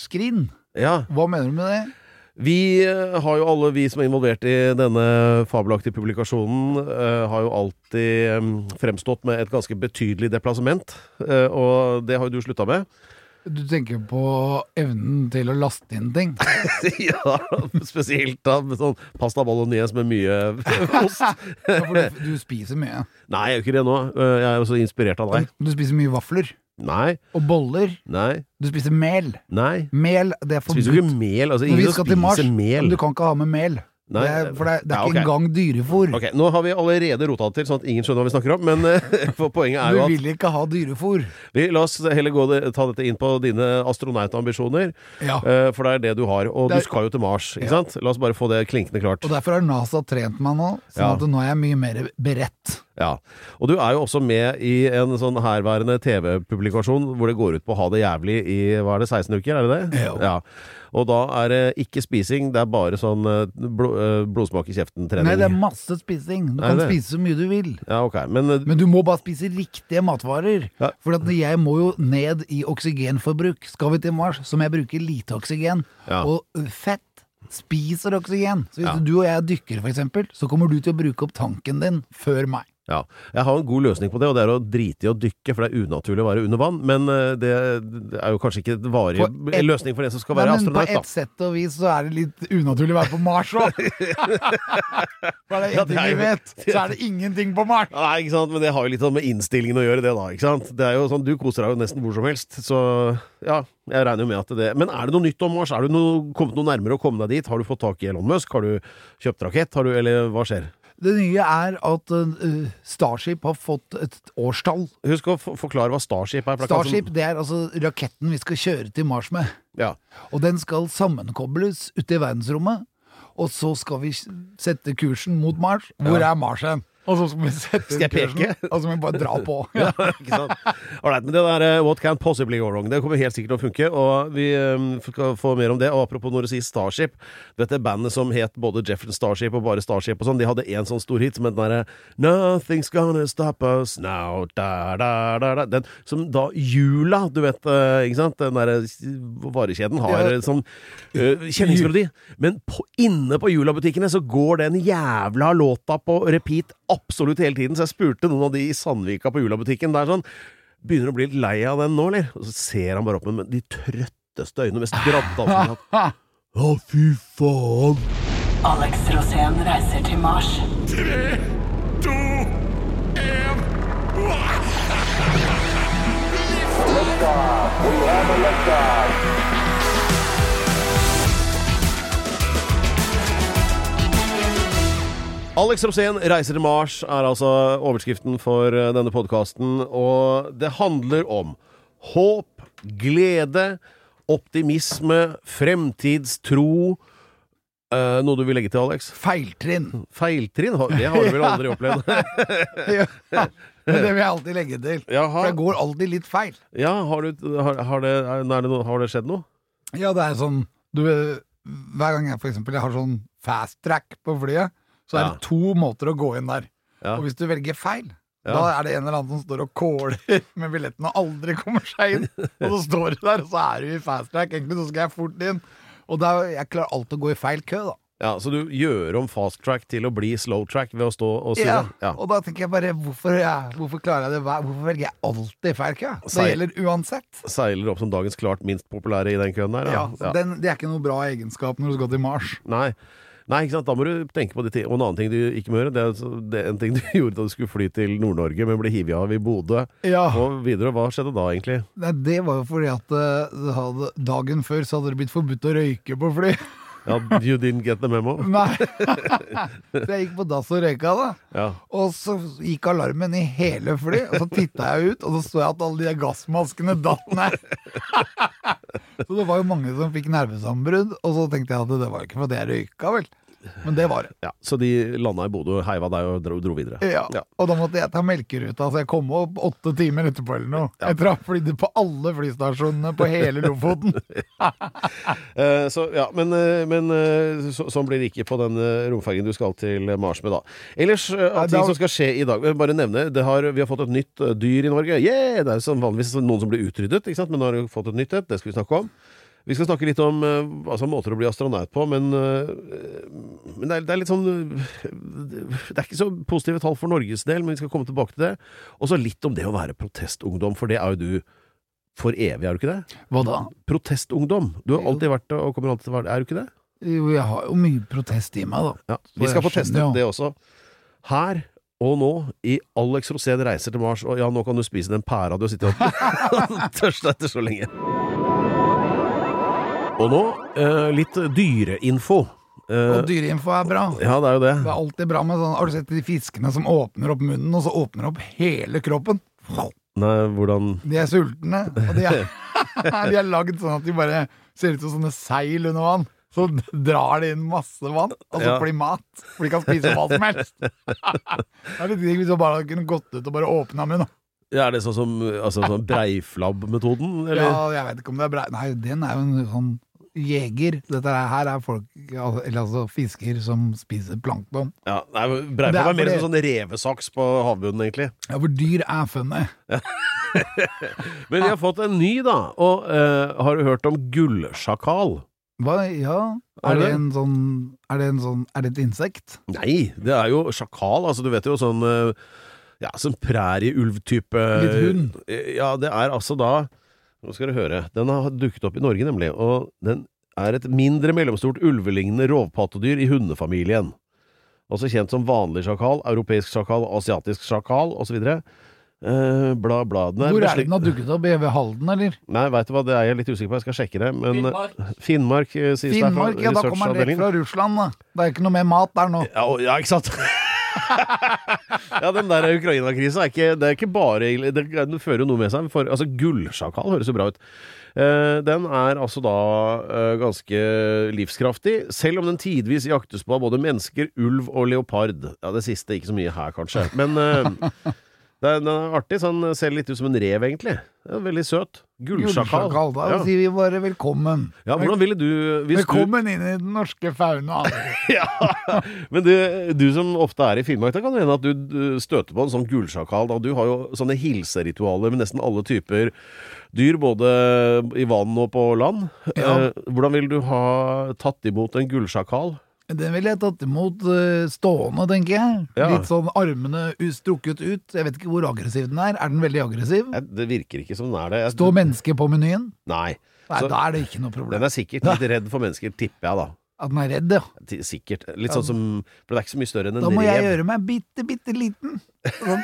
Skrinn? Ja. Hva mener du med det? Vi eh, har jo alle, vi som er involvert i denne fabelaktige publikasjonen, uh, har jo alltid um, fremstått med et ganske betydelig deplassement. Uh, og det har jo du slutta med. Du tenker på evnen til å laste inn ting? ja, spesielt da med sånn pasta bolognese med mye ost. Ja, for du, du spiser mye. Nei, jeg gjør ikke det nå. Eh, Jeg er jo så inspirert av deg. Du spiser mye vafler. Nei, Og boller. nei, Du spiser mel. nei. Mel, det er forbudt. Spiser du ikke mel? Altså, ingen til Mars, mel. du kan ikke ha med mel. Nei, det er, for det er, det er ja, ikke engang dyrefôr. Ok, Nå har vi allerede rota det til, sånn at ingen skjønner hva vi snakker om. Men eh, poenget er jo at Du vil ikke ha dyrefôr. vi, La oss heller gå det, ta dette inn på dine astronautambisjoner. Ja. eh, for det er det du har. Og er- du skal jo til Mars, ikke Ja. sant? La oss bare få det klinkende klart. Og derfor har NASA trent meg nå, sånn at nå er jeg mye mer beredt. Ja. Og du er jo også med i en sånn herværende TV-publikasjon hvor det går ut på å ha det jævlig i hva er det, 16 uker, er det det? Ja. ja. Og da er det ikke spising, det er bare sånn eh, blod, eh, blodsmak i kjeften-trening. Nei, det er masse spising. Du kan det? spise så mye du vil. Ja, ok. Men, eh, Men du må bare spise riktige matvarer. Ja. For jeg må jo ned i oksygenforbruk. Skal vi til Mars, som jeg bruker lite oksygen. Ja. Og fett spiser oksygen. Så hvis Ja. du og jeg dykker, eksempel, så kommer du til å bruke opp tanken din før meg. Ja, jeg har en god løsning på det, og det er å drite i å dykke, for det er unaturlig å være under vann. Men eh, det, det er jo kanskje ikke en varig et- løsning for en som skal Nei, astronaut. men på et sett og vis så er det litt unaturlig å være på Mars òg. For er det Ja, én ting er vi vet, så er det ingenting på Mars. Nei, ikke sant, men det har jo litt sånn med innstillingen å gjøre, det da. ikke sant? Det er jo sånn, Du koser deg jo nesten hvor som helst, så ja, jeg regner jo med at det Men er det noe nytt om Mars? Er du noe, kommet noe nærmere å komme deg dit? Har du fått tak i Elon Musk? Har du kjøpt rakett? Har du, eller hva skjer? Det nye er at uh, Starship har fått et årstall. Husk å forklare hva Starship er. Starship det er altså raketten vi skal kjøre til Mars med. Ja. Og den skal sammenkobles ute i verdensrommet. Og så skal vi sette kursen mot Mars. Hvor Ja. er Mars hen? Og så skal vi sette Skal jeg kursen, peke? og så må vi bare dra på. Ja, ikke sant? Alright, men det der eh, What Can Possibly Go Wrong, det kommer helt sikkert til å funke. Og vi eh, skal få mer om det. Og apropos når du sier Starship, dette bandet som het både Jefferson Starship og bare Starship og sånn, de hadde en sånn stor hit som het den derre Nothing's gonna stop us now da, da, da, da. Den som da Jula, du vet, eh, ikke sant? Den derre varekjeden har Ja. sånn eh, kjenningsmelodi. Men på, inne på Jula-butikkene så går den jævla låta på repeat absolutt hele tiden. Så jeg spurte noen av de i Sandvika på Jula-butikken. Det er sånn Begynner å bli litt lei av den nå, eller? Og så ser han bare opp med de trøtteste øynene, mest gradde ansiktet. Å, fy faen! Alex Rosén reiser til Mars. Alex Rosén reiser til Mars er altså overskriften for eh, denne podkasten. Og det handler om håp, glede, optimisme, fremtidstro. Uh, noe du vil legge til, Alex? Feiltrinn. Feiltrinn? Det har du vel aldri opplevd? Ja. Men det vil jeg alltid legge til. For Jaha. det går alltid litt feil. Ja, har, du, har, har, det, det noe, har det skjedd noe? Ja, det er sånn du, Hver gang jeg for eksempel jeg har sånn fast track på flyet, så er det to måter å gå inn der. Ja. Og hvis du velger feil, Ja. da er det en eller annen som står og kåler med billetten og aldri kommer seg inn. Og så står du der, og så er du i fast track. Egentlig så skal jeg fort inn. Og da, jeg klarer alltid å gå i feil kø, da. Ja, Så du gjør om fast track til å bli slow track ved å stå og Ja. surre? Ja. Og da tenker jeg bare, hvorfor, ja, hvorfor klarer jeg det Hvorfor velger jeg alltid feil kø? Det gjelder uansett. Seiler opp som dagens klart minst populære i den køen der? Ja, så Den, det er ikke noe bra egenskap når du skal til Mars. Nei. Nei, ikke sant? Da må du tenke på de ting. Og en annen ting du ikke må gjøre, det er, det er en ting du gjorde da du skulle fly til Nord-Norge, men ble hivet av i Bodø. Ja. Og videre, hva skjedde da egentlig? Nei, det var jo fordi at eh, det hadde, dagen før så hadde det blitt forbudt å røyke på fly. Ja, you didn't get the memo? Nei. så jeg gikk på dass og røyka, da. Ja. Og så gikk alarmen i hele flyet. og så titta jeg ut, og så så jeg at alle de gassmaskene datt ned. Så det var jo mange som fikk nervesammenbrudd, og så tenkte jeg at det var ikke fordi jeg røyka, vel. Men det var det. Ja, så de landa i Bodø, heiva deg og dro, dro videre. Ja. Ja. Og da måtte jeg ta melkeruta, så jeg kom opp åtte timer etterpå eller noe. Jeg traff flydd på alle flystasjonene på hele Lofoten. uh, så, ja, men, eh, men uh, så, sånn blir det ikke på den romfergen du skal til Mars med, da. Ellers av ting som skal skje i dag jeg vil Bare nevne, det har, vi har fått et nytt dyr i Norge. Yeah! Det er jo som vanligvis noen som blir utryddet, ikke sant? men nå har vi fått et nytt et. Det skal vi snakke om. Vi skal snakke litt om altså, måter å bli astronaut på, men, eh, men det, er, det er litt sånn Det er ikke så positive tall for Norges del, men vi skal komme tilbake til det. Og så litt om det å være protestungdom, for det er jo du for evig, er du ikke det? Hva da? Protestungdom. Du har alltid vært det, og kommer alltid til å være det. Er du ikke det? Jo, jeg har jo mye protest i meg, da. Ja. Vi skal få testet det også. Her og nå, i Alex Rosén reiser til Mars, og ja, nå kan du spise den pæra du har sittet og tørsta etter så lenge. Og nå eh, litt dyreinfo. Eh, Og dyreinfo er bra. ja, det er jo det. Det er alltid bra med sånn Har du sett de fiskene som åpner opp munnen, og så åpner opp hele kroppen? Nei, hvordan De er sultne, og de er, de er lagd sånn at de bare ser ut som sånne seil under vann. Så drar de inn masse vann, og så Ja. får de mat. For de kan spise hva som helst. Det er litt digg hvis du bare kunne gått ut og bare åpna munnen. ja, Er det sånn som altså, sånn breiflabb-metoden, eller? Ja, jeg vet ikke om det er brei... Nei, den er jo en sånn jeger. Dette er, her er folk, eller altså fisker, som spiser plankton. Ja, nei, er er mer som sånn revesaks på havbunnen, egentlig. Ja, for dyr er funny. Men vi har fått en ny, da. Og uh, har du hørt om gullsjakal? Hva, ja, Er det en sånn Er det en sånn Er det et insekt? Nei, det er jo sjakal. Altså, du vet jo sånn uh, Ja, sånn prærieulv-type Litt hund? Ja, det er altså da Nå skal du høre. Den har dukket opp i Norge, nemlig. Og den er et mindre mellomstort ulvelignende rovpattedyr i hundefamilien. Også kjent som vanlig sjakal, europeisk sjakal, asiatisk sjakal osv. Eh, bla, bla. Den er Hvor er den har dukket opp? Ved Halden, eller? Nei, veit du hva, det er jeg litt usikker på. Jeg skal sjekke det. Men Finnmark. Finnmark sies Finnmark, det er fra Finnmark, ja, da kommer den rett fra Russland, da. Det er ikke noe mer mat der nå. Ja, ja, ikke sant? Ja, den der Ukraina-krisa er Det er ikke bare. Det, den fører jo noe med seg. For, altså, Gullsjakal høres jo bra ut. Uh, den er altså da uh, ganske livskraftig, selv om den tidvis jaktes på av både mennesker, ulv og leopard. Ja, det siste ikke så mye her, kanskje. Men eh, den er artig. Så Han ser litt ut som en rev, egentlig. Den er veldig søt. Gullsjakal. Gullsjakal. Da Ja. sier vi bare velkommen. ja, hvordan ville du hvis Velkommen inn i den norske fauna. ja. Men du, du som ofte er i Finnmark, da kan det hende at du støter på en sånn gullsjakal. da. Du har jo sånne hilseritualer med nesten alle typer dyr, både i vann og på land. Ja. Eh, hvordan ville du ha tatt imot en gullsjakal? Den ville jeg tatt imot eh, stående, tenker jeg. Ja. Litt sånn armene strukket ut. Jeg vet ikke hvor aggressiv den er. Er den veldig aggressiv? Det virker ikke som den er det. Jeg- Står mennesket på menyen? Nei. Nei, Så- da er det ikke noe problem. Den er sikkert litt redd for mennesker, tipper jeg da. At den er redd, ja. Sikkert. Litt sånn som For det er ikke så mye større enn en rev. Da må jeg rev. gjøre meg bitte, bitte liten. Sånn.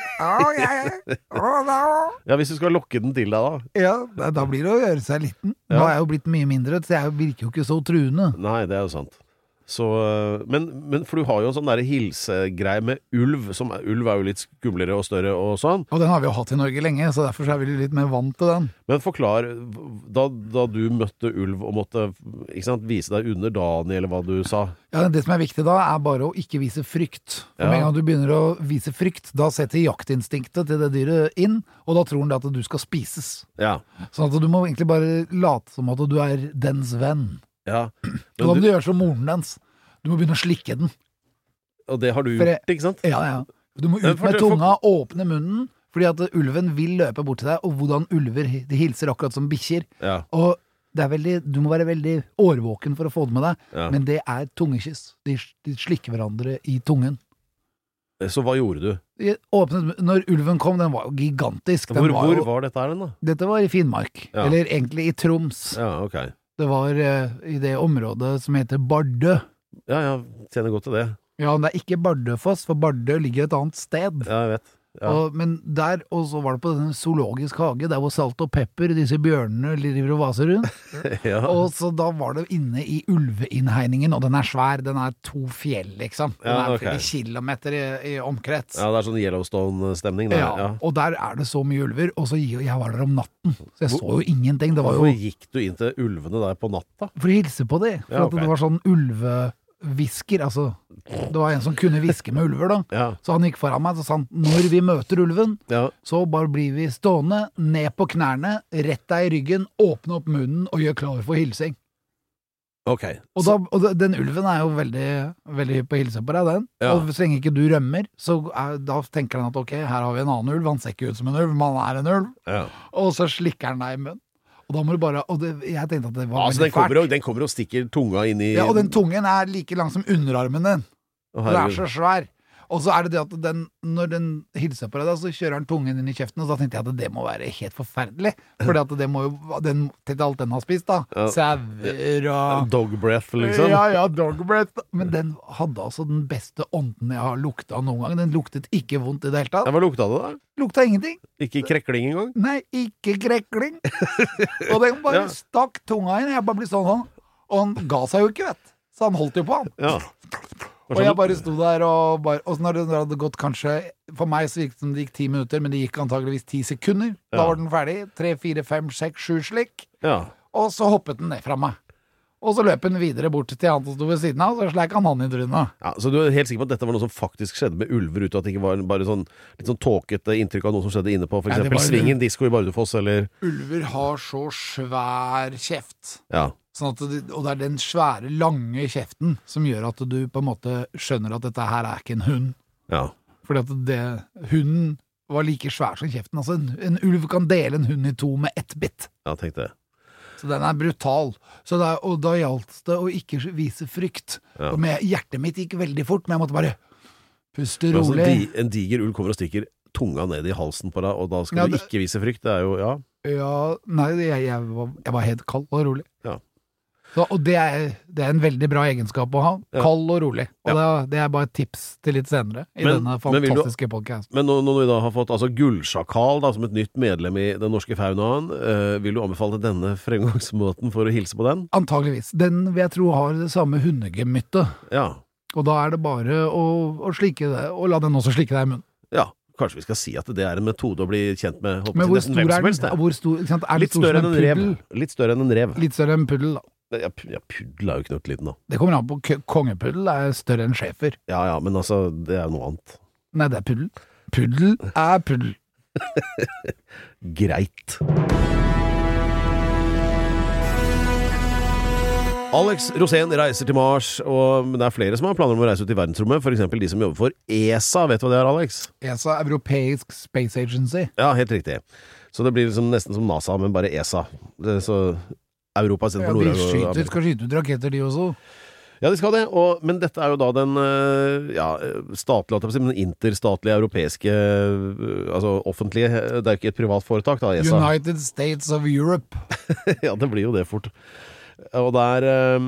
Ja, Hvis du skal lokke den til deg, da. Ja, da- da blir det å gjøre seg liten. Nå er jeg jo blitt mye mindre, så jeg virker jo ikke så truende. Nei, det er jo sant. Så, men, men for du har jo en sånn hilsegreie med ulv. Som ulv er jo litt skumlere og større og sånn. Og den har vi jo hatt i Norge lenge, så derfor så er vi litt mer vant til den. Men forklar, da, da du møtte ulv og måtte sant, vise deg under Dani, eller hva du sa Ja, Det som er viktig da, er bare å ikke vise frykt. For Ja. Med en gang du begynner å vise frykt, da setter jaktinstinktet til det dyret inn, og da tror den at du skal spises. Ja. Sånn at du må egentlig bare late som at du er dens venn. Ja. Og da må du du, gjøre som moren dens. Du må begynne å slikke den. og det har du gjort, ikke sant? Ja, ja. Du må ut med tunga, åpne munnen, fordi at ulven vil løpe bort til deg, og hvordan ulver de hilser akkurat som bikkjer. Ja. Og det veldig, du må være veldig årvåken for å få det med deg, Ja. men det er tungekyss. De, de slikker hverandre i tungen. Så hva gjorde du? Jeg åpnet, når ulven kom, den var jo gigantisk. Den Hvor, var hvor jo, var dette her den, da? Dette var i Finnmark, Ja. eller egentlig i Troms. Ja, ok. Det var eh, i det området som heter Bardø. Ja, ja, kjenner godt til det. Ja, men det er ikke Bardøfoss, for Bardø ligger et annet sted. Ja, jeg vet. Ja. Og, men der, og så var det på den zoologisk hage, der hvor Salt og Pepper, disse bjørnene, driver og vaser rundt. ja. Og så da var det inne i ulveinnhegningen, og den er svær. Den er to fjell, liksom. Den Ja, er ok. flere kilometer i, i omkrets. ja, det er sånn Yellowstone-stemning der. Ja, og der er det så mye ulver, og så jeg var der om natten, så jeg så jo ingenting. Det var Hvorfor jo gikk du inn til ulvene der på natta? for å hilse på dem, for Ja, at det var sånn ulvehvisker, altså. Det var en som kunne hviske med ulver, da. Ja. Så han gikk foran meg, og sa han når vi møter ulven, ja. så bare blir vi stående, ned på knærne, rett deg i ryggen, åpne opp munnen og gjør klar for hilsing. Ok. Og, da, og den ulven er jo veldig, veldig på å hilse på deg, den. Ja. Og så lenge ikke du rømmer, så er, da tenker han at ok, her har vi en annen ulv, han ser ikke ut som en ulv, men han er en ulv. Ja. Og så slikker han deg i munnen. Og da må du bare Og det, jeg tenkte at det var Altså, den veldig kommer, fælt. og, den kommer og stikker tunga inn i Ja, og den tungen er like lang som underarmen din. Å, Den er herregud. så svær. Og så er det det at den, når den hilser på deg, da, så kjører den tungen inn i kjeften, og da tenkte jeg at det må være helt forferdelig. At det må jo den, Til alt den har spist, da. Ja. Sauer og Dog breath, liksom. Ja, ja, dog breath. Men den hadde altså den beste ånden jeg har lukta noen gang. Den luktet ikke vondt i det hele Ja, tatt. Hva lukta det, da? Lukta ingenting. Ikke krekling engang? Nei, ikke krekling. Og den bare Ja. stakk tunga inn. Jeg bare ble sånn sånn. Og han ga seg jo ikke, vet Så han holdt jo på, han. Ja. Og jeg bare sto der og bare Og når det hadde gått kanskje For meg så gikk det som det gikk ti minutter, men det gikk antageligvis ti sekunder. Da Ja. var den ferdig. Tre, fire, fem, seks, sju slik. ja. Og så hoppet den ned fra meg. Og så løp han videre bort til han som sto ved siden av, og så sleik han han i trynet. Ja, så du er helt sikker på at dette var noe som faktisk skjedde med ulver ute, at det ikke var bare sånn litt sånn tåkete inntrykk av noe som skjedde inne på eksempel var- Svingen disko i Bardufoss, eller Ulver har så svær kjeft. Ja. Sånn at og det er den svære, lange kjeften som gjør at du på en måte skjønner at dette her er ikke en hund. Ja. Fordi at det, hunden var like svær som kjeften. Altså en, en ulv kan dele en hund i to med ett bitt. Ja, tenk det. Så den er brutal. Så det er, og da gjaldt det å ikke vise frykt. Ja. Og med, hjertet mitt gikk veldig fort, men jeg måtte bare puste rolig. altså, rolig. di, en diger ulv kommer og stikker tunga ned i halsen på deg, og da skal Ja, du ikke vise frykt. Det er jo Ja. Ja, nei, jeg, jeg, var, jeg var helt kald og rolig. Ja. Så, og det er, det er en veldig bra egenskap å ha. Ja. Kald og rolig. Og Ja. det, det er bare et tips til litt senere i Men- denne fantastiske podkasten. Men når, når vi da har fått altså gullsjakal da, som et nytt medlem i den norske faunaen, øh, vil du anbefale denne fremgangsmåten for å hilse på den? Antageligvis. Den vil jeg tro har det samme hundegemyttet. Ja. Og da er det bare å, å slike det, og la den også slike deg i munnen. ja. Kanskje vi skal si at det er en metode å bli kjent med Men hvor stor er den? helst? Er Litt større en rev. Litt større enn en rev. Litt større enn puddel, da. Ja, pu- ja, puddel er jo knøttliten, da. Det kommer an på. Kongepuddel er større enn schæfer. Ja ja, men altså, det er noe annet. Nei, det er puddel. Puddel er puddel. Greit. Alex Rosén reiser til Mars, og det er flere som har planer om å reise ut i verdensrommet. F.eks. de som jobber for ESA. Vet du hva det er, Alex? ESA, Europeisk Space Agency. Ja, helt riktig. Så det blir liksom nesten som NASA, men bare ESA. Det, så Europa istedenfor ja, Nord-Europa. De skal skyte ut raketter, de også. Ja, de skal det. Og, men dette er jo da den eh, ja, statlige, men interstatlige europeiske eh, Altså offentlige Det er jo ikke et privat foretak, da, ESA. United States of Europe. ja, det blir jo det fort. Og der eh,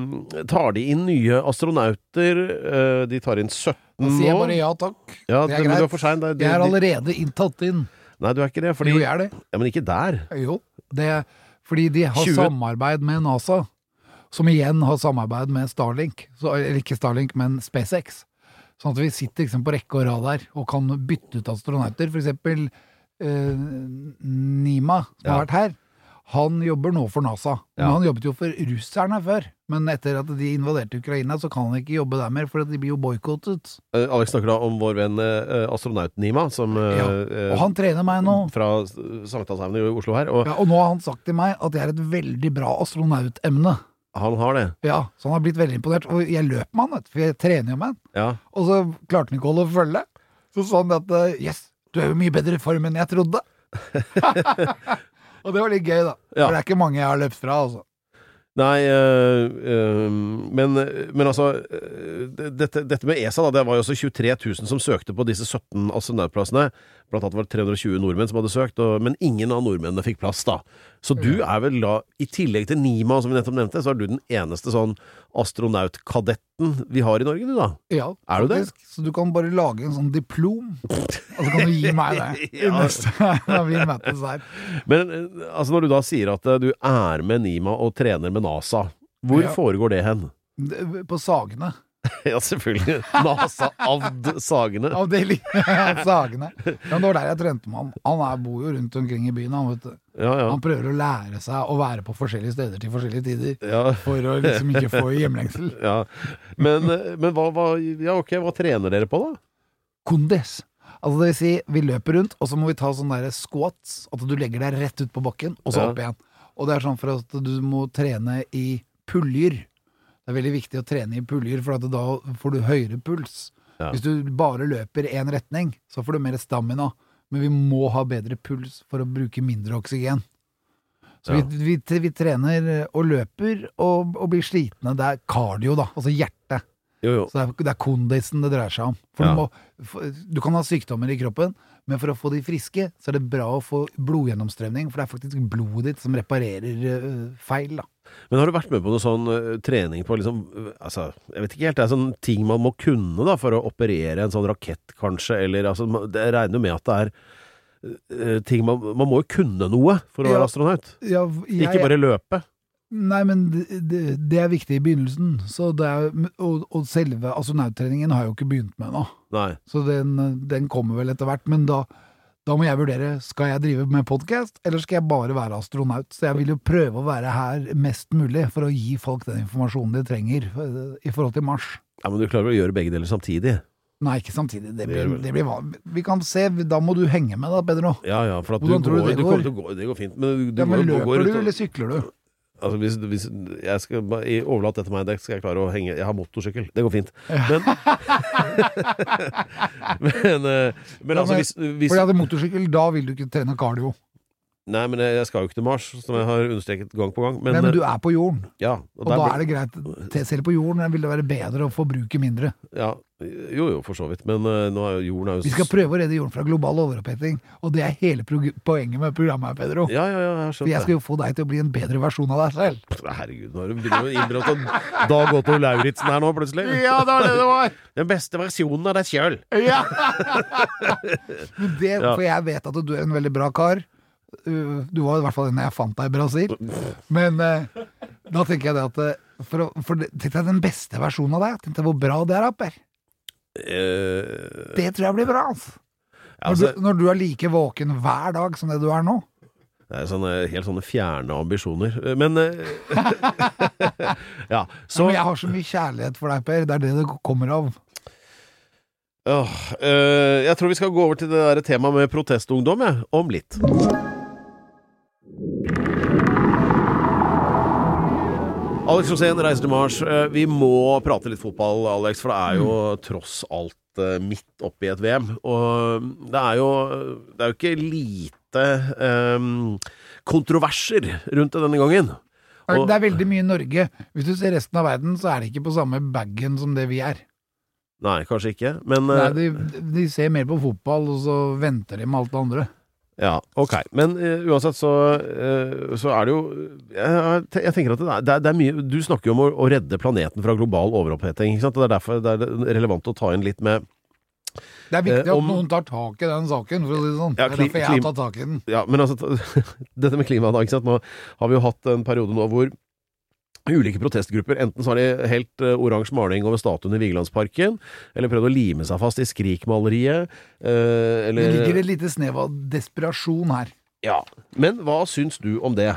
tar de inn nye astronauter. eh, de tar inn 17 Da sier jeg bare ja takk. Ja, det det, er er greit. for sein. Det- Jeg er allerede inntatt inn. Nei, du er ikke det. Fordi, Jo, jeg er det. Ja, men ikke der. Jo, det fordi de har 20. samarbeid med NASA, som igjen har samarbeid med Starlink. Så, eller ikke Starlink, men SpaceX. Sånn at vi sitter liksom på rekke og rad der og kan bytte ut astronauter. For eksempel eh, Nima, som Ja. har vært her. Han jobber nå for NASA. Men Ja. han jobbet jo for russerne før. Men etter at de invaderte Ukraina, så kan han ikke jobbe der mer, for de blir jo boikottet. Eh, Alex snakker da om vår venn eh, astronaut Nima, som eh, Ja. Og han trener meg nå. fra Sankthanshaugen i Oslo her. Og Ja, og nå har han sagt til meg at det er et veldig bra astronautemne. han har det. Ja, så han har blitt veldig imponert. Og jeg løp med han, for jeg trener jo med han. Ja. Og så klarte han ikke å holde følge. Så sa han at yes, du er jo mye bedre i form enn jeg trodde. og det var litt gøy, da. Ja. For det er ikke mange jeg har løpt fra, altså. Nei, øh, øh, men, men altså øh, dette, dette med ESA, da, det var jo også 23 000 som søkte på disse 17 astronautplassene. Blant annet var det 320 nordmenn som hadde søkt, og, men ingen av nordmennene fikk plass, da. Så du er vel da, i tillegg til Nima, som vi nettopp nevnte, så er du den eneste sånn astronautkadetten vi har i Norge, du da? Ja, Er du det? Så du kan bare lage en sånn diplom, og så kan du gi meg det i neste når vi møtes her. Men eh, altså når du da sier at eh, du er med Nima og trener med NASA, hvor Ja. foregår det hen? På Sagene. Ja, selvfølgelig. NASA-avd Sagene. Avdeling Sagene. Ja, det var der jeg trente med han. Han er, bor jo rundt omkring i byen, han, vet du. Ja, ja. Han prøver å lære seg å være på forskjellige steder til forskjellige tider. ja. For å liksom ikke få hjemlengsel. ja. Men, men hva, hva, ja, ok, hva trener dere på, da? Kondis. Altså det vil si, vi løper rundt, og så må vi ta sånne der squats. At du legger deg rett ut på bakken, og så opp igjen. Og det er sånn for at du må trene i puljer. Det er veldig viktig å trene i puljer, for da får du høyere puls. Ja. Hvis du bare løper én retning, så får du mer stamina. Men vi må ha bedre puls for å bruke mindre oksygen. Så Ja. vi, vi, vi trener og løper og, og blir slitne. Det er cardio, da. Altså hjertet. Jo, jo. Så det er, det er kondisen det dreier seg om. For Ja. du, må, for, du kan ha sykdommer i kroppen, men for å få de friske, så er det bra å få blodgjennomstrømning, for det er faktisk blodet ditt som reparerer øh, feil. Da. Men har du vært med på noe sånn eh, trening på liksom eh, Altså, jeg vet ikke helt, det er sånn ting man må kunne da for å operere en sånn rakett, kanskje, eller altså Jeg regner jo med at det er eh, ting man Man må jo kunne noe for å Ja. være astronaut. Ja, jeg, Ikke bare løpe. Nei, men det, det, er viktig i begynnelsen. Så det er, og, og selve astronauttreningen har jeg jo ikke begynt med ennå. Så den, den kommer vel etter hvert. Men da, da må jeg vurdere skal jeg drive med podkast, eller skal jeg bare være astronaut. Så jeg vil jo prøve å være her mest mulig for å gi folk den informasjonen de trenger øh, i forhold til Mars. Ja, Men du klarer vel å gjøre begge deler samtidig? Nei, ikke samtidig. Det blir, det blir Vi kan se, da må du henge med da, Pedro. Ja ja, for at du Hvordan du går, du går? Det går fint. Men du, Ja, men går, løper går du, ut eller sykler du? Altså hvis, hvis jeg skal Overlat det til meg, skal jeg klare å henge Jeg har motorsykkel, det går fint. Men Men, eh, men altså hvis, hvis Fordi hadde motorsykkel, da vil du ikke trene cardio. Nei, men jeg skal jo ikke til Mars, som jeg har understreket gang på gang. Men, Nei, men du eh, er på jorden, ja, og da er det greit. Selv på jorden vil det være bedre å forbruke mindre. ja, Jo jo, for så vidt. Men eh, nå er jo jorden er jo Vi skal prøve å redde jorden fra global overoppheting, og det er hele poenget med programmet her, Pedro. Ja, ja, ja, jeg For jeg skal jo få deg til å bli en bedre versjon av deg selv. Herregud, nå har du begynt å innbrot av Dag Otto Lauritzen her nå, plutselig. Ja, det var det det var! Den beste versjonen av deg sjøl. Ja. Det, for jeg vet at du er en veldig bra kar. Uh, Du var i hvert fall en jeg fant deg i Brasil. Men eh, da tenker jeg det at eh, for, for Tenk deg den beste versjonen av deg. Tenk deg hvor bra det er, Apper. Uh, Det tror jeg blir bra. Altså. Når, altså, du, når du er like våken hver dag som det du er nå. det er sånne, helt sånne fjerne ambisjoner. Eh, Men eh, Ja, så Men jeg har så mye kjærlighet for deg, Per. Det er det det kommer av. Åh, uh, jeg tror vi skal gå over til det der temaet med protestungdom, jeg, om litt. Alex Rosén reiser til Mars. Eh, Vi må prate litt fotball, Alex, for det er jo tross alt eh, midt oppi et VM. Og det er jo, det er jo ikke lite um, kontroverser rundt det denne gangen. Og- Det er veldig mye Norge. Hvis du ser resten av verden, så er det ikke på samme bagen som det vi er. Nei, kanskje ikke, men Nei, eh, de, de ser mer på fotball, og så venter de med alt det andre. Ja, ok. Men uh, uansett så, uh, så er det jo jeg, jeg tenker at det er, det er, det er mye Du snakker jo om å, å redde planeten fra global overoppheting. Ikke sant? Og Det er derfor det er relevant å ta inn litt med Det er viktig Eh, at om- noen tar tak i den saken, for å si det sånn. Ja, det er derfor jeg har tatt tak i den. Ja, men altså Dette med klimaet, da. Ikke sant? Nå har vi jo hatt en periode nå hvor ulike protestgrupper enten så har de helt uh, oransje maling over statuen i Vigelandsparken, eller prøvd å lime seg fast i Skrikmaleriet, uh, eller Det ligger et lite snev av desperasjon her. Ja. Men hva syns du om det?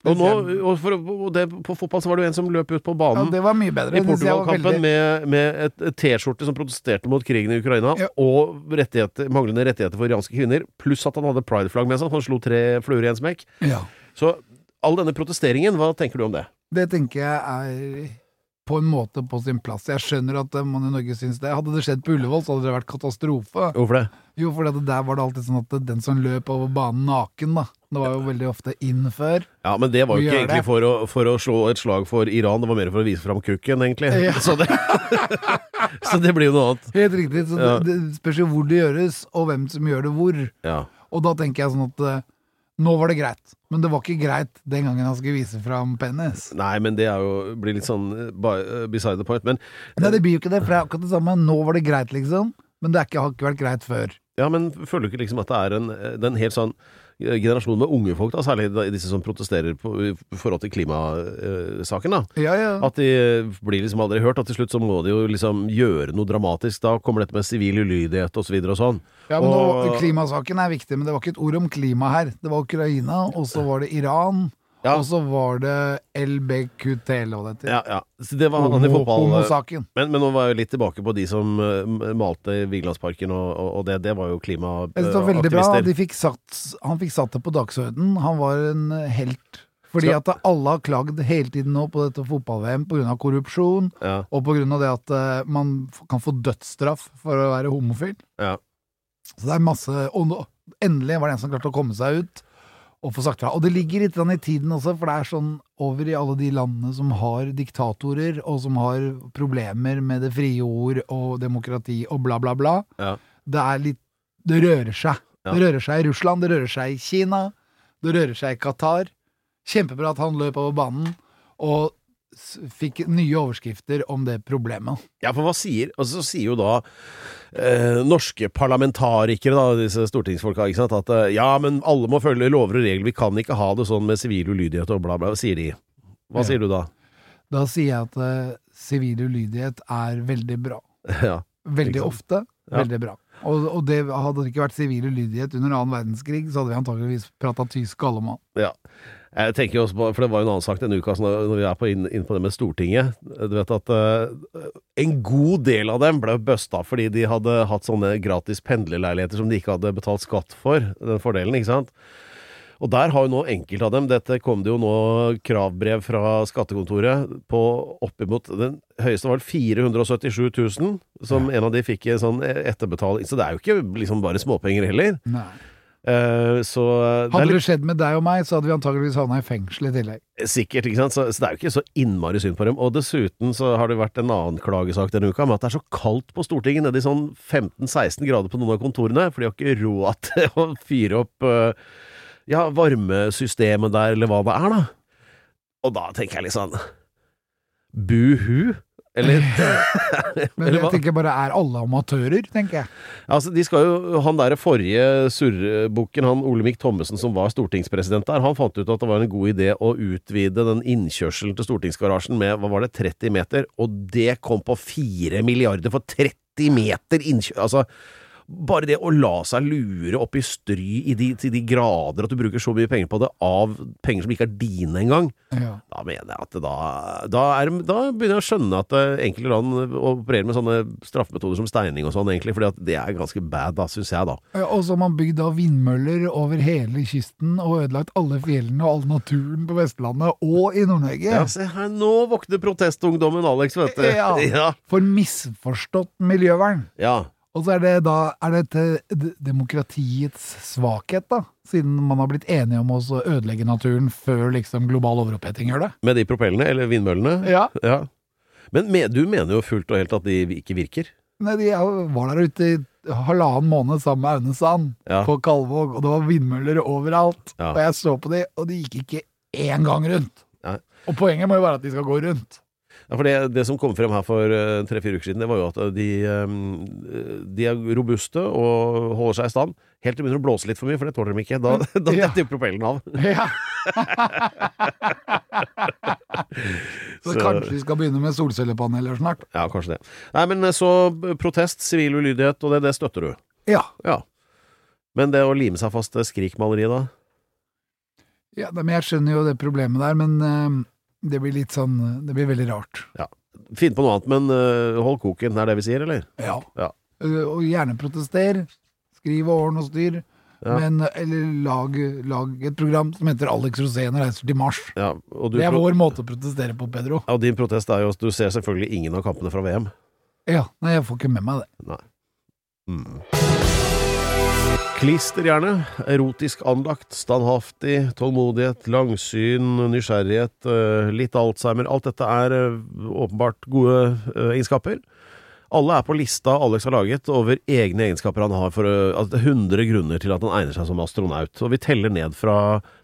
Og, nå, og, for, og det, på fotball så var det jo en som løp ut på Ja, banen det var mye bedre. i Portugal-kampen veldig- med, med et, et T-skjorte som protesterte mot krigen i Ukraina, Ja. og rettigheter, manglende rettigheter for iranske kvinner, pluss at han hadde prideflagg med seg. Han slo tre fluer i en smekk. Ja. Så all denne protesteringen, hva tenker du om det? Det tenker jeg er på en måte på sin plass. Jeg skjønner at eh, man i Norge syns det. Hadde det skjedd på Ullevål, så hadde det vært katastrofe. Hvorfor det? Jo, for der var det alltid sånn at den som løp over banen naken, da. Det var jo veldig ofte inn før. Ja, men det var jo ikke egentlig for å, for å slå et slag for Iran, det var mer for å vise fram kukken, egentlig. Ja. Så, det, så det blir jo noe annet. Helt riktig. Så Ja. det, det spørs jo hvor det gjøres, og hvem som gjør det hvor. Ja. Og da tenker jeg sånn at eh, nå var det greit. Men det var ikke greit den gangen han skulle vise fram penis. Nei, men det er jo, blir litt sånn eh, eh, beside the point. Men, Nei, det blir jo ikke det, for det er akkurat det samme. Nå var det greit, liksom. Men det er ikke, har ikke vært greit før. ja, men føler du ikke liksom at det er en, det er en helt sånn eh, generasjon med unge folk, da, særlig disse som protesterer på, i forhold til klimasaken, da. Ja, ja. At de blir liksom aldri hørt, og til slutt så må de jo liksom gjøre noe dramatisk. Da kommer dette med sivil ulydighet og så og sånn. Ja, men nå, Klimasaken er viktig, men det var ikke et ord om klima her. Det var Ukraina, og så var det Iran, Ja. og så var det LBQT, eller hva det heter. Ja, ja. Så det var han i fotball. Homosaken. Men, men nå var jeg litt tilbake på de som uh, malte Vigelandsparken, og, og, og det, det var jo klimaaktivister. det var veldig bra. fikk satt, han fikk satt det på dagsordenen. Han var en helt. Fordi at alle har klagd hele tiden nå på dette fotball-VM pga. korrupsjon, Ja, og pga. det at eh, man kan få dødsstraff for å være homofil. ja. Så det er masse Og endelig var det en som klarte å komme seg ut og få sagt fra. Og det ligger litt i tiden også, for det er sånn over i alle de landene som har diktatorer, og som har problemer med det frie ord og demokrati og bla, bla, bla. Ja. Det er litt Det rører seg. Ja. Det rører seg i Russland, det rører seg i Kina, det rører seg i Qatar. Kjempebra at han løp over banen og fikk nye overskrifter om det problemet. Ja, for hva sier Altså, så sier jo da eh, norske parlamentarikere, da, disse stortingsfolka, ikke sant, at eh, ja, men alle må følge lover og regler, vi kan ikke ha det sånn med sivil ulydighet og bla, bla, sier de. Hva Ja. sier du da? Da sier jeg at eh, sivil ulydighet er veldig bra. ja. Veldig ofte. Ja. Veldig bra. Og, og det hadde det ikke vært sivil ulydighet under annen verdenskrig, så hadde vi antageligvis prata tysk alle mann. ja. Jeg tenker jo også på, for det var jo en annen sak denne uka, når vi er på inn, inn på det med Stortinget. Du vet at uh, en god del av dem ble busta fordi de hadde hatt sånne gratis pendlerleiligheter som de ikke hadde betalt skatt for, den fordelen, ikke sant. Og der har jo nå enkelte av dem Dette kom det jo nå kravbrev fra skattekontoret på oppimot Den høyeste var 477 000, som en av de fikk sånn etterbetaling. Så det er jo ikke liksom bare småpenger heller. Nei. Eh, så det er Hadde litt det skjedd med deg og meg, så hadde vi antageligvis havna i fengsel i tillegg. Sikkert, ikke sant. Så, så det er jo ikke så innmari synd på dem. Og dessuten så har det vært en annen klagesak denne uka med at det er så kaldt på Stortinget, nede i sånn 15-16 grader på noen av kontorene, for de har ikke råd til å fyre opp eh, ja, varmesystemet der, eller hva det er, da. Og da tenker jeg litt sånn Buhu? Eller, Men eller jeg tenker bare, er alle amatører, tenker jeg. Altså, de skal jo, Han der forrige surrebukken, han Olemic Thommessen som var stortingspresident der, han fant ut at det var en god idé å utvide den innkjørselen til stortingsgarasjen med hva var det, 30 meter, og det kom på 4 milliarder for 30 meter innkjør... Altså, bare det å la seg lure opp i stry i de, til de grader at du bruker så mye penger på det, av penger som ikke er dine engang, Ja. da mener jeg at det da Da, er, da begynner jeg å skjønne at eh, enkelte land opererer med sånne straffemetoder som steining og sånn, egentlig, fordi at det er ganske bad, da, syns jeg, da. Ja, Og så har man bygd av vindmøller over hele kysten og ødelagt alle fjellene og all naturen på Vestlandet og i Nord-Norge. Ja, se her, nå våkner protestungdommen, Alex, vet du. Ja. ja. For misforstått miljøvern. ja. Og så er det da er det til demokratiets svakhet, da. Siden man har blitt enige om å ødelegge naturen før liksom global overoppheting gjør det. Med de propellene, eller vindmøllene. Ja. Ja. Men med, du mener jo fullt og helt at de ikke virker? Nei, de var der ute i halvannen måned sammen med Aune Sand Ja. på Kalvåg, og det var vindmøller overalt. Ja. Og jeg så på de, og de gikk ikke én gang rundt. Nei. Og poenget må jo være at de skal gå rundt. Ja, for det, det som kom frem her for eh, tre-fire uker siden, det var jo at de, eh, de er robuste og holder seg i stand. Helt til de begynner å blåse litt for mye, for det tåler de ikke. Da, da Ja. detter propellen av. Ja. så, Så- kanskje vi skal begynne med solcellepaneler snart. Ja, kanskje det. Nei, men eh, så eh, protest, sivil ulydighet, og det, det støtter du. Ja. Ja. Men det å lime seg fast til skrikmaleriet, da? ja men jeg skjønner jo det problemet der, men eh, det blir litt sånn Det blir veldig rart. Ja. Finn på noe annet, men eh, hold koken, er det vi sier, eller? Ja. Ja. Eh, Og gjerne protester. Skriv og ordn og styr. Ja. Men, eller lag, lag et program som heter Alex Rosén reiser til Mars. Ja, og, du, Det er vår måte å protestere på, Pedro. ja, og din protest er jo at du ser selvfølgelig ingen av kampene fra VM. Ja, Nei, jeg får ikke med meg det. Nei. Mm. Klisterhjerne. Erotisk anlagt, standhaftig, tålmodighet, langsyn, nysgjerrighet, eh, litt Alzheimer. Alt dette er eh, åpenbart gode eh, egenskaper. Alle er på lista Alex har laget over egne egenskaper han har for altså, er 100 grunner til at han egner seg som astronaut. Og vi teller ned fra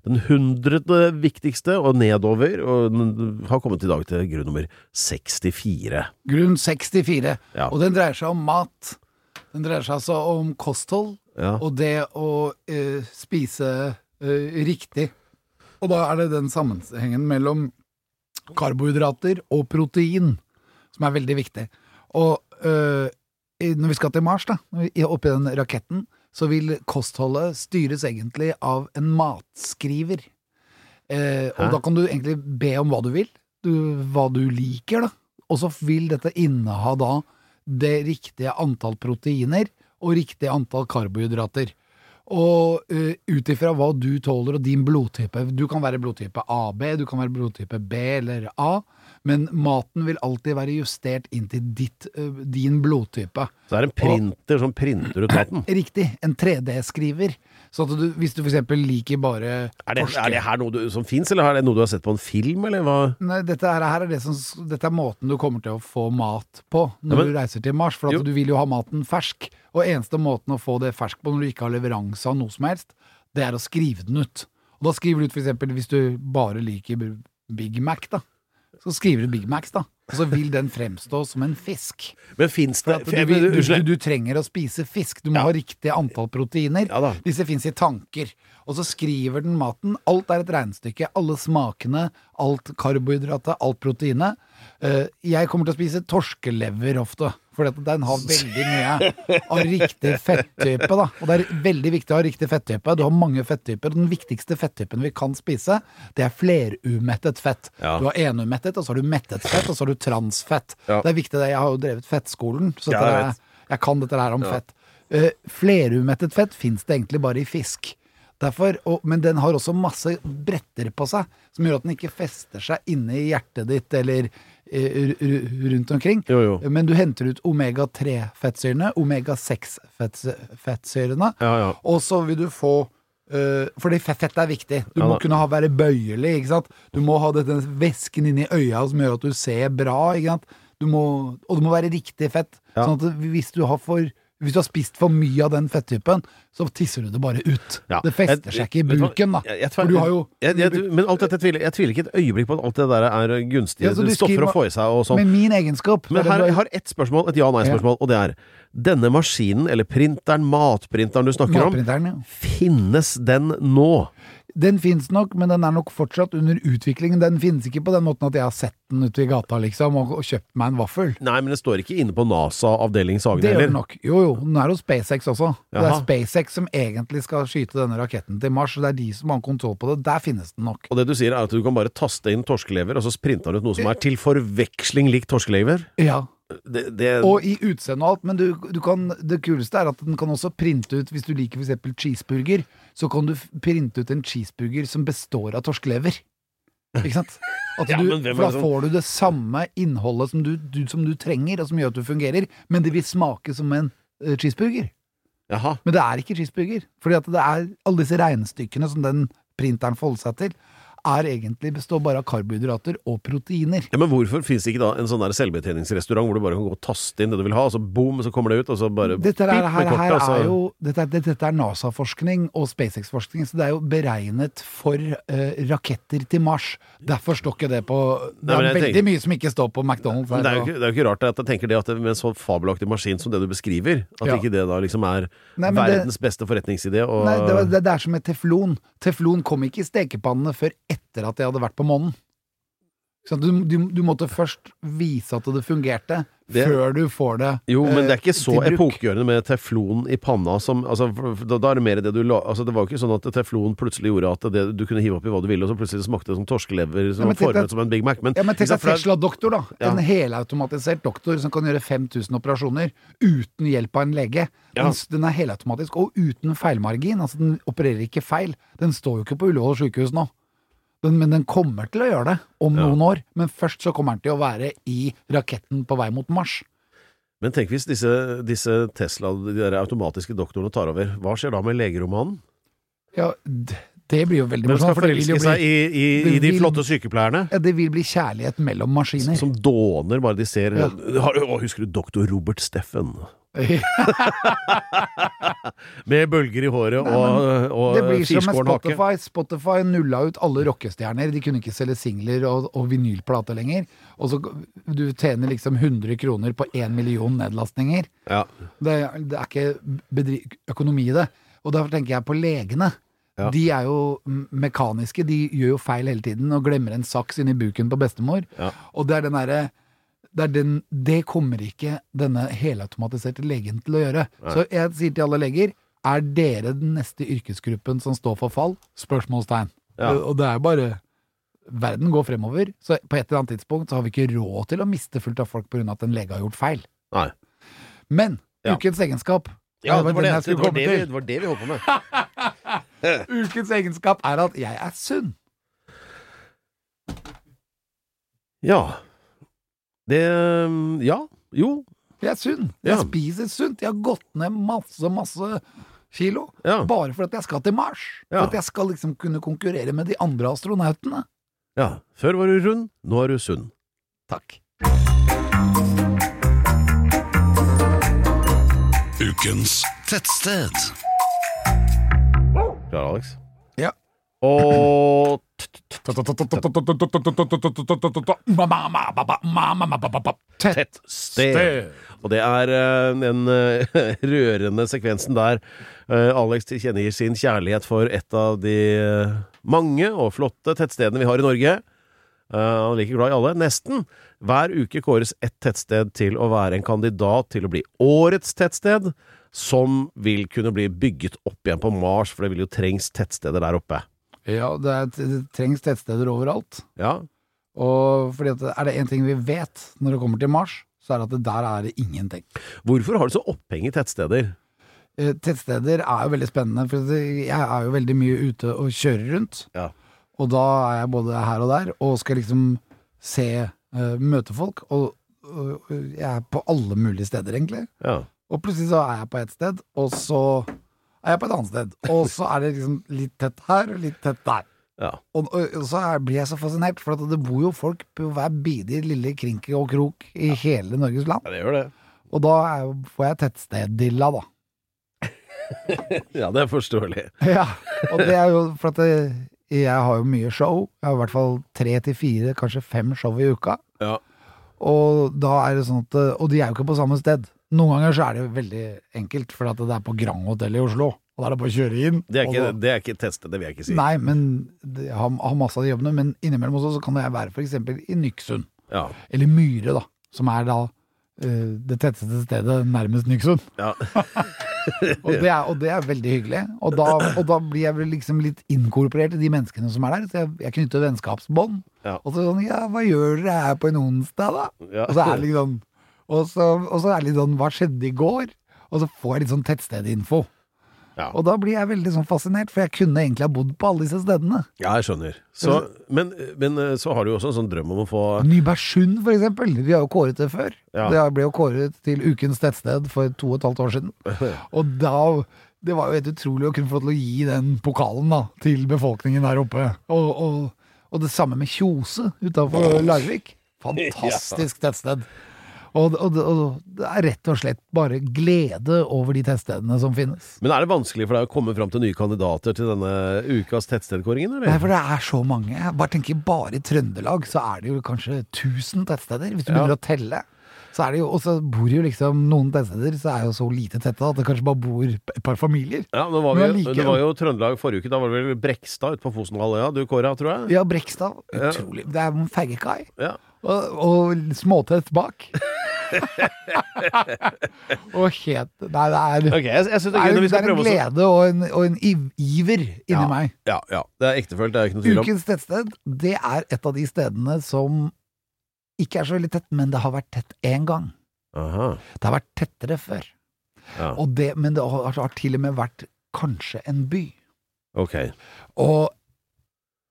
den hundrede viktigste og nedover, og har kommet i dag til grunn nummer 64. Grunn 64. Ja. Og den dreier seg om mat. Den dreier seg altså om kosthold Ja. og det å eh, spise eh, riktig. Og da er det den sammenhengen mellom karbohydrater og protein som er veldig viktig. Og eh, når vi skal til Mars, da, oppi den raketten, så vil kostholdet styres egentlig av en matskriver. Eh, og da kan du egentlig be om hva du vil, du, hva du liker, da. Og så vil dette inneha da det riktige antall proteiner og riktig antall karbohydrater. Og uh, ut ifra hva du tåler og din blodtype Du kan være blodtype AB, du kan være blodtype B eller A, men maten vil alltid være justert inn til ditt, uh, din blodtype. Så det er en printer som printer ut maten. Riktig. En 3D-skriver. Så at du, hvis du eksempel liker bare Er det, er det her noe du, som fins, eller er det noe du har sett på en film, eller hva? Nei, dette er, her er det som, dette er måten du kommer til å få mat på når Ja, men- du reiser til Mars. For du vil jo ha maten fersk. Og eneste måten å få det fersk på når du ikke har leveranse av noe som helst, det er å skrive den ut. Og da skriver du ut for eksempel hvis du bare liker Big Mac, da. Så skriver du Big Macs, da. Og så vil den fremstå som en fisk. Men fins det du, vil- du, du, du trenger å spise fisk. Du må ha riktig antall proteiner. Ja. Disse fins i tanker. Og så skriver den maten. Alt er et regnestykke. Alle smakene, alt karbohydratet, alt proteinet. Eh, jeg kommer til å spise torskelever ofte, for den har veldig mye av riktig fettype. Da. Og det er veldig viktig å ha riktig fettype. Du har mange fettyper. Den viktigste fettypen vi kan spise, det er flerumettet fett. Ja. Du har enumettet, og så har du mettet fett, og så har du transfett. Ja. Det er viktig. det. Jeg har jo drevet fettskolen, så Ja, jeg er- jeg kan dette her om fett. Uh, flerumettet fett fins det egentlig bare i fisk. Derfor, og, men den har også masse bretter på seg, som gjør at den ikke fester seg inne i hjertet ditt eller rundt omkring. Jo, jo. Men du henter ut omega-3-fettsyrene, omega-6-fettsyrene, Ja, ja. og så vil du få Uh, fordi fett, er viktig. Du Ja må kunne ha, være bøyelig. Du må ha denne væsken inni øya som gjør at du ser bra. Du må, og det må være riktig fett. Sånn at hvis du har for hvis du har spist for mye av den fettypen, så tisser du det bare ut. Ja. Det fester seg ikke i buken, da. Jeg- jeg For du har jo jeg, Men alt dette tviler jeg tviler ikke et øyeblikk på at alt det der er gunstige Ja, stoffer å få i seg og sånn. Med min egenskap. Men er her, jeg har ett spørsmål, et ja-nei-spørsmål, og det er Denne maskinen, eller printeren, matprinteren du snakker om, Matprinteren, ja. finnes den nå? Den fins nok, men den er nok fortsatt under utviklingen. Den finnes ikke på den måten at jeg har sett den ute i gata, liksom, og, og kjøpt meg en vaffel. Nei, men det står ikke inne på NASA avdeling Sagen Det gjør heller. den nok. Jo, jo, den er hos SpaceX også. Det er SpaceX som egentlig skal skyte denne raketten til Mars, og det er de som har kontroll på det. Der finnes den nok. Og det du sier er at du kan bare taste inn torskelever, og så sprinter han ut noe som er til forveksling lik torskelever? Ja. Det, det, Og i utseende og alt, men du, du kan, det kuleste er at den kan også printe ut, hvis du liker eksempel cheeseburger, så kan du printe ut en cheeseburger som består av torskelever. Ikke sant? Ja, du, men for da får du det samme innholdet som du, du, som du trenger, og som gjør at du fungerer, men det vil smake som en uh, cheeseburger. Jaha. Men det er ikke cheeseburger. Fordi at det er alle disse regnestykkene som den printeren forholder seg til, er egentlig består bare av karbohydrater og proteiner. Ja, men hvorfor det ikke da en sånn der selvbetjeningsrestaurant hvor du bare kan gå og taste inn det du vil ha, og så boom, så kommer det ut, og så bare Dette, er, her, kortet, her er jo, dette, dette er NASA-forskning og SpaceX-forskning, så det er jo beregnet for uh, raketter til Mars. Derfor står ikke det på Det er Nei, veldig tenker- mye som ikke står på McDonald's. Her, det er, ikke, det er jo ikke rart at jeg tenker det at det, med en så fabelaktig maskin som det du beskriver, at Ja. ikke det da liksom er Nei, verdens beste forretningsidé. Og, Nei, det, det, det er som med teflon. Teflon kom ikke i stekepannene før etter at jeg hadde vært på månen. Så du, du, du måtte først vise at det fungerte, Det- før du får det til bruk. jo, men det er ikke eh, så epokegjørende med teflon i panna som altså, da, da er det mer det du la altså, Det var jo ikke sånn at teflon plutselig gjorde at det, du kunne hive oppi hva du ville, og så plutselig smakte det som torskelever som Ja, var formet som en Big Mac. Men, Ja, men tenk deg Tesla-doktor, da. Ja. En helautomatisert doktor som kan gjøre 5000 operasjoner uten hjelp av en lege. Ja. Den, den er helautomatisk, og uten feilmargin. Altså, den opererer ikke feil. Den står jo ikke på Ullevål sykehus nå. Den, men den kommer til å gjøre det om noen år. Men først så kommer den til å være i raketten på vei mot Mars. Men tenk hvis disse, disse Tesla, de der automatiske doktorene tar over, hva skjer da med legeromanen? Ja, Det blir jo veldig Hvem skal morsomt. vil jo forelske seg i, i, i de vil- flotte sykepleierne? ja, det vil bli kjærlighet mellom maskiner. Som dåner bare de ser Ja. Har- Å, Husker du doktor Robert Steffen? Med bølger i håret Nei, og, og Det blir som med Spotify. hake. Spotify. Nulla ut alle rockestjerner. De kunne ikke selge singler og, og vinylplate lenger. Og så du tjener liksom 100 kroner på 1 million nedlastninger. Ja. Det, det er ikke økonomi i det. Og derfor tenker jeg på legene. Ja. De er jo mekaniske, de gjør jo feil hele tiden og glemmer en saks inni buken på bestemor. Ja. Og det er den derre det, den, det kommer ikke denne helautomatiserte legen til å gjøre. Så jeg sier til alle leger er dere den neste yrkesgruppen som står for fall? Spørsmålstegn. Ja. Og det er bare Verden går fremover, så på et eller annet tidspunkt så har vi ikke råd til å miste fullt av folk pga. at en lege har gjort feil. Nei. Men Ja. ukens egenskap Ja, det var den det, det, var det, vi, det var det vi holdt på med. Ukens egenskap er at jeg er sunn. Ja. Det Ja. Jo. Jeg er sunn. Jeg Ja. spiser sunt. Jeg har gått ned masse, masse kilo. Ja. Bare for at jeg skal til Mars. Ja. For at jeg skal liksom kunne konkurrere med de andre astronautene. ja. Før var du rund, nå er du sunn. Takk. Ukens Tettsted. Klar, Alex? Ja. Og Tett sted. Og det er eh, den eh, rørende sekvensen der eh, Alex tilkjennegir sin kjærlighet for et av de mange og flotte tettstedene vi har i Norge. Han er like glad i alle. Nesten. Hver uke kåres ett tettsted til å være en kandidat til å bli årets tettsted, som vil kunne bli bygget opp igjen på Mars, for det vil jo trengs tettsteder der oppe. Ja, det, er, det trengs tettsteder overalt. Ja, Og fordi at er det én ting vi vet når det kommer til Mars, så er det at det der er det ingenting. Hvorfor har du så oppheng i tettsteder? Eh, Tettsteder er jo veldig spennende, for jeg er jo veldig mye ute og kjører rundt. Ja. Og da er jeg både her og der, og skal liksom se, eh, møte folk. Og, og jeg er på alle mulige steder, egentlig. Ja. Og plutselig så er jeg på et sted, og så er jeg på et annet sted. Og så er det liksom litt tett her og litt tett der. ja. Og, og, og så er, blir jeg så fascinert, for det bor jo folk på hver bidige lille krinke og krok i hele Norges land. Ja, det gjør det. Og da er, får jeg tettsteddilla, da. Ja, det er forståelig. Ja, og det er jo for at det, jeg har jo mye show. Jeg har i hvert fall tre til fire, kanskje fem show i uka. Ja. Og da er det sånn at Og de er jo ikke på samme sted. Noen ganger så er det veldig enkelt, for at det er på Grand Hotel i Oslo. Og da er det bare å kjøre inn. Det er ikke, da- det er ikke testet, det vil jeg ikke si. Nei, men det, jeg har, har masse av de jobbene. Men innimellom også så kan jeg være eksempel i Nyksund. Ja. Eller Myre, da. Som er da uh, det tetteste stedet nærmest Nyksund. Ja. Og det, er, og det er veldig hyggelig. Og da, og da blir jeg vel liksom litt inkorporert i de menneskene som er der. Så jeg, jeg knytter vennskapsbånd. Ja. Og så sånn Ja, hva gjør dere her på en onsdag, da? Ja. Og så er det liksom sånn og så, og så er det litt sånn Hva skjedde i går? Og så får jeg litt sånn tettstedinfo. Ja. Og da blir jeg veldig sånn fascinert, for jeg kunne egentlig ha bodd på alle disse stedene. ja, jeg skjønner. Så, men, men eh, så har du jo også en sånn drøm om å få Nybergsund, for eksempel. Vi har jo kåret det før. Ja. Det ble jo kåret til ukens tettsted for to og et halvt år siden. Og da Det var jo helt utrolig å kunne få til å gi den pokalen da, til befolkningen der oppe. Og, og, og det samme med Kjose utafor Larvik. Fantastisk tettsted. Og, og, og det er rett og slett bare glede over de tettstedene som finnes. Men er det vanskelig for deg å komme fram til nye kandidater til denne ukas tettstedkåringen, Nei, for det er så mange. Jeg bare tenker bare i Trøndelag så er det jo kanskje 1000 tettsteder, hvis du Ja. begynner å telle. Så er det jo, og så bor jo liksom noen tettsteder så er jo så lite tette at det kanskje bare bor et par familier. Ja, nå var vi, Det var jo Trøndelag forrige uke. Da var det vel Brekstad ute på Fosenhalvøya du kåra, tror jeg? Ja, Brekstad. Ja. Utrolig. Det er en fergekai. Ja. Og, og småtett bak. og helt Nei, det er, okay, jeg, jeg det det er det er en glede og en, og en iver inni ja, meg. Ja, ja. Det er ektefølt, det er ikke noe tvil om. Ukens tettsted, det er et av de stedene som ikke er så veldig tett, men det har vært tett én gang. Aha. Det har vært tettere før. Ja. Og det, men det har, har til og med vært kanskje en by. Ok. Og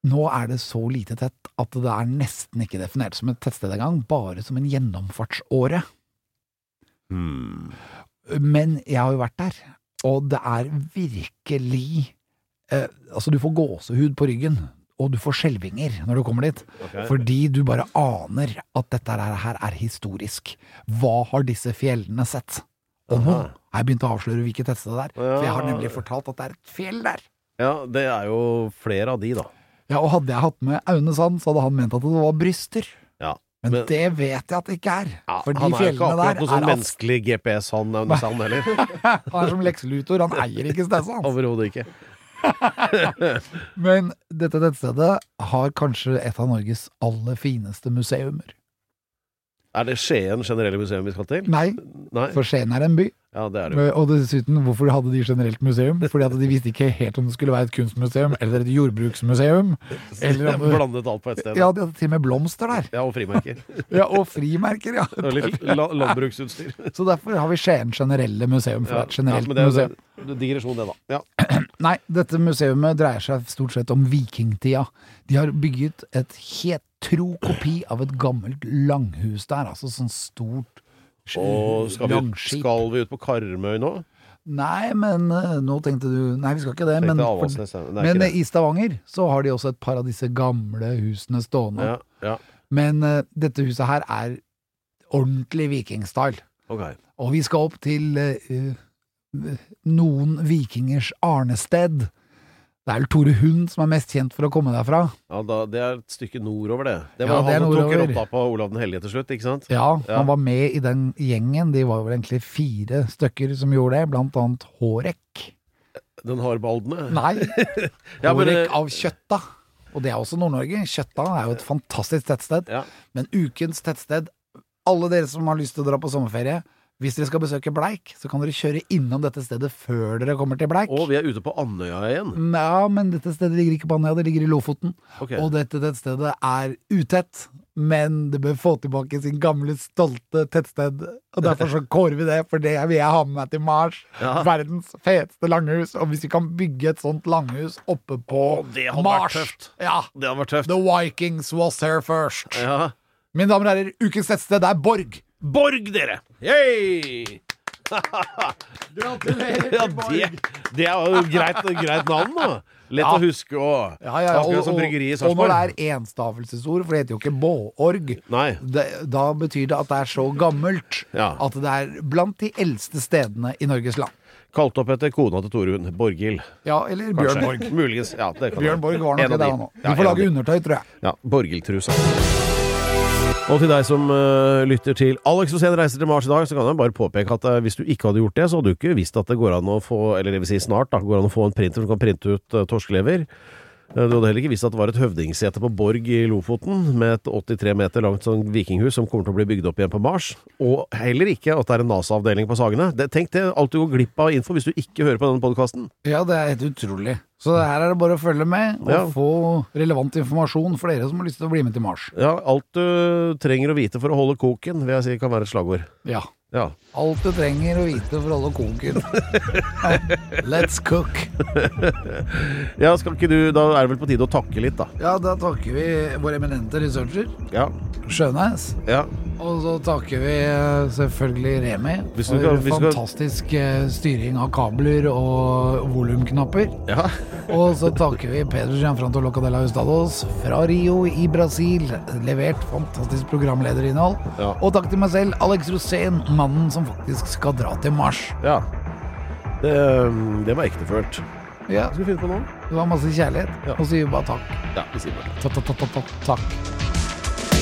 nå er det så lite tett at det er nesten ikke definert som et tettsted engang, bare som en gjennomfartsåre. Hmm. Men jeg har jo vært der, og det er virkelig eh, Altså, du får gåsehud på ryggen, og du får skjelvinger når du kommer dit. Fordi du bare aner at dette her, her er historisk. Hva har disse fjellene sett? Og nå har jeg begynt å avsløre hvilket tettsted det er. For jeg har nemlig fortalt at det er et fjell der. Ja, det er jo flere av de, da. Ja, og hadde jeg hatt med Aune Sand, så hadde han ment at det var bryster. Ja. Men, det vet jeg at det ikke er. Ja, For de han er ikke akkurat der noe sånn er menneskelig GPS, han Aune Sand heller. Han er som Lex Luthor, han eier ikke stedet hans. Overhodet ikke. Men dette tettstedet har kanskje et av Norges aller fineste museumer. Er det Skien generelle museum vi skal til? Nei, Nei? for Skien er en by. Ja, det er det. Og dessuten, hvorfor hadde de generelt museum? Fordi at de visste ikke helt om det skulle være et kunstmuseum eller et jordbruksmuseum. Eller om det, Blandet alt på ett sted. ja, de hadde til og med blomster der. Ja, og frimerker. Ja, og frimerker, ja. Og litt la landbruksutstyr. Så derfor har vi Skien generelle museum. For Ja, et generelt men det museum. digresjon, det, da. Ja. Nei, dette museumet dreier seg stort sett om vikingtida. De har bygget et helt tro kopi av et gammelt langhus der, altså sånn stort Og skal vi, skal vi ut på Karmøy nå? Nei, men eh, nå tenkte du Nei, vi skal ikke det. Men, Avaldsnes, for, Det men eh, i Stavanger så har de også et par av disse gamle husene stående. Ja, ja. Men uh, dette huset her er ordentlig vikingstyle. Okay. Og vi skal opp til eh, noen vikingers arnested. Det er vel Tore Hund som er mest kjent for å komme derfra. Ja, da, det er et stykke nordover, det. Det Ja, var det er han som tok rotta på Olav den hellige til slutt, ikke sant? Ja, Ja. han var med i den gjengen. De var vel egentlig fire stykker som gjorde det, blant annet Hårek. Den hardbaldene. Nei, Ja, men, Hårek eh, av Kjøtta. Og det er også Nord-Norge. Kjøtta er jo et fantastisk tettsted. Ja. Men ukens tettsted Alle dere som har lyst til å dra på sommerferie, hvis dere skal besøke Bleik, så kan dere kjøre innom dette stedet før dere kommer til Bleik. Og vi er ute på Andøya igjen. Ja, men dette stedet ligger ikke på Andøya, det ligger i Lofoten. Okay. Og dette tettstedet er utett, men det bør få tilbake sin gamle, stolte tettsted. Og derfor så kårer vi det, for det vil jeg ha med meg til Mars. Ja. Verdens feteste langhus. Og hvis vi kan bygge et sånt langhus oppe på det hadde vært tøft. Ja. Det hadde vært tøft. The Vikings was here first. Ja. Mine damer og herrer, ukens tettsted er Borg. Borg, dere! Yay! Gratulerer Ja, det, det er jo greit, greit navn, da. Lett å huske og Ja, ja, ja. Akkurat som bryggeriet i og når det Sarpsborg. er enstavelsesord, for det heter jo ikke Båorg, Nei. det, da betyr det at det er så gammelt Ja. at det er blant de eldste stedene i Norges land. Kalt opp etter kona til Torunn. Borghild. Ja, eller. Bjørn Borg. Muligens. Ja, det kan Bjørn. Borg var En nok av det de. han nå. Ja, en får av lage de. undertøy, tror jeg. Ja, Borghild-trusa. Og til deg som uh, lytter til Alex Rosén reiser til Mars i dag, så kan jeg bare påpeke at uh, hvis du ikke hadde gjort det, så hadde du ikke visst at det går an å få, eller det vil si snart, da, går an å få en printer som kan printe ut uh, torskelever. Eh, Du hadde heller ikke visst at det var et høvdingsete på Borg i Lofoten, med et 83 meter langt sånn vikinghus som kommer til å bli bygd opp igjen på Mars. Og heller ikke at det er en NASA-avdeling på Sagene. Det, tenk det, alt du går glipp av info hvis du ikke hører på denne podkasten. Ja, det er helt utrolig. Så her er det bare å følge med og Ja. få relevant informasjon for dere som har lyst til å bli med til Mars. Ja, alt du trenger å vite for å holde koken, vil jeg si kan være et slagord. Ja. Ja. Alt du trenger å vite for å holde koken. Let's cook. ja, skal ikke du Da er det vel på tide å takke litt, da. Ja, da takker vi vår eminente researcher, Ja. Sjønes. ja. Og så takker vi eh, selvfølgelig Remi Hvis du for hvis fantastisk eh, styring av kabler og volumknapper. ja. Og så takker vi Pedro Gianfranto Locadella Hustados fra Rio i Brasil. Levert fantastisk programlederinnhold. Ja. Og takk til meg selv, Alex Rosén, mannen som faktisk skal dra til Mars. ja. Det, det var ektefølt. Ja, Hva skal vi finne på nå? det var masse kjærlighet. Ja. Og så sier vi bare takk. Ja, vi sier bare takk. Takk. takk, ta- ta- ta- Takk.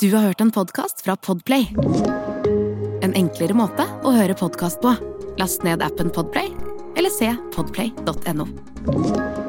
Du har hørt en podkast fra Podplay. En enklere måte å høre podkast på. Last ned appen Podplay, eller se podplay.no.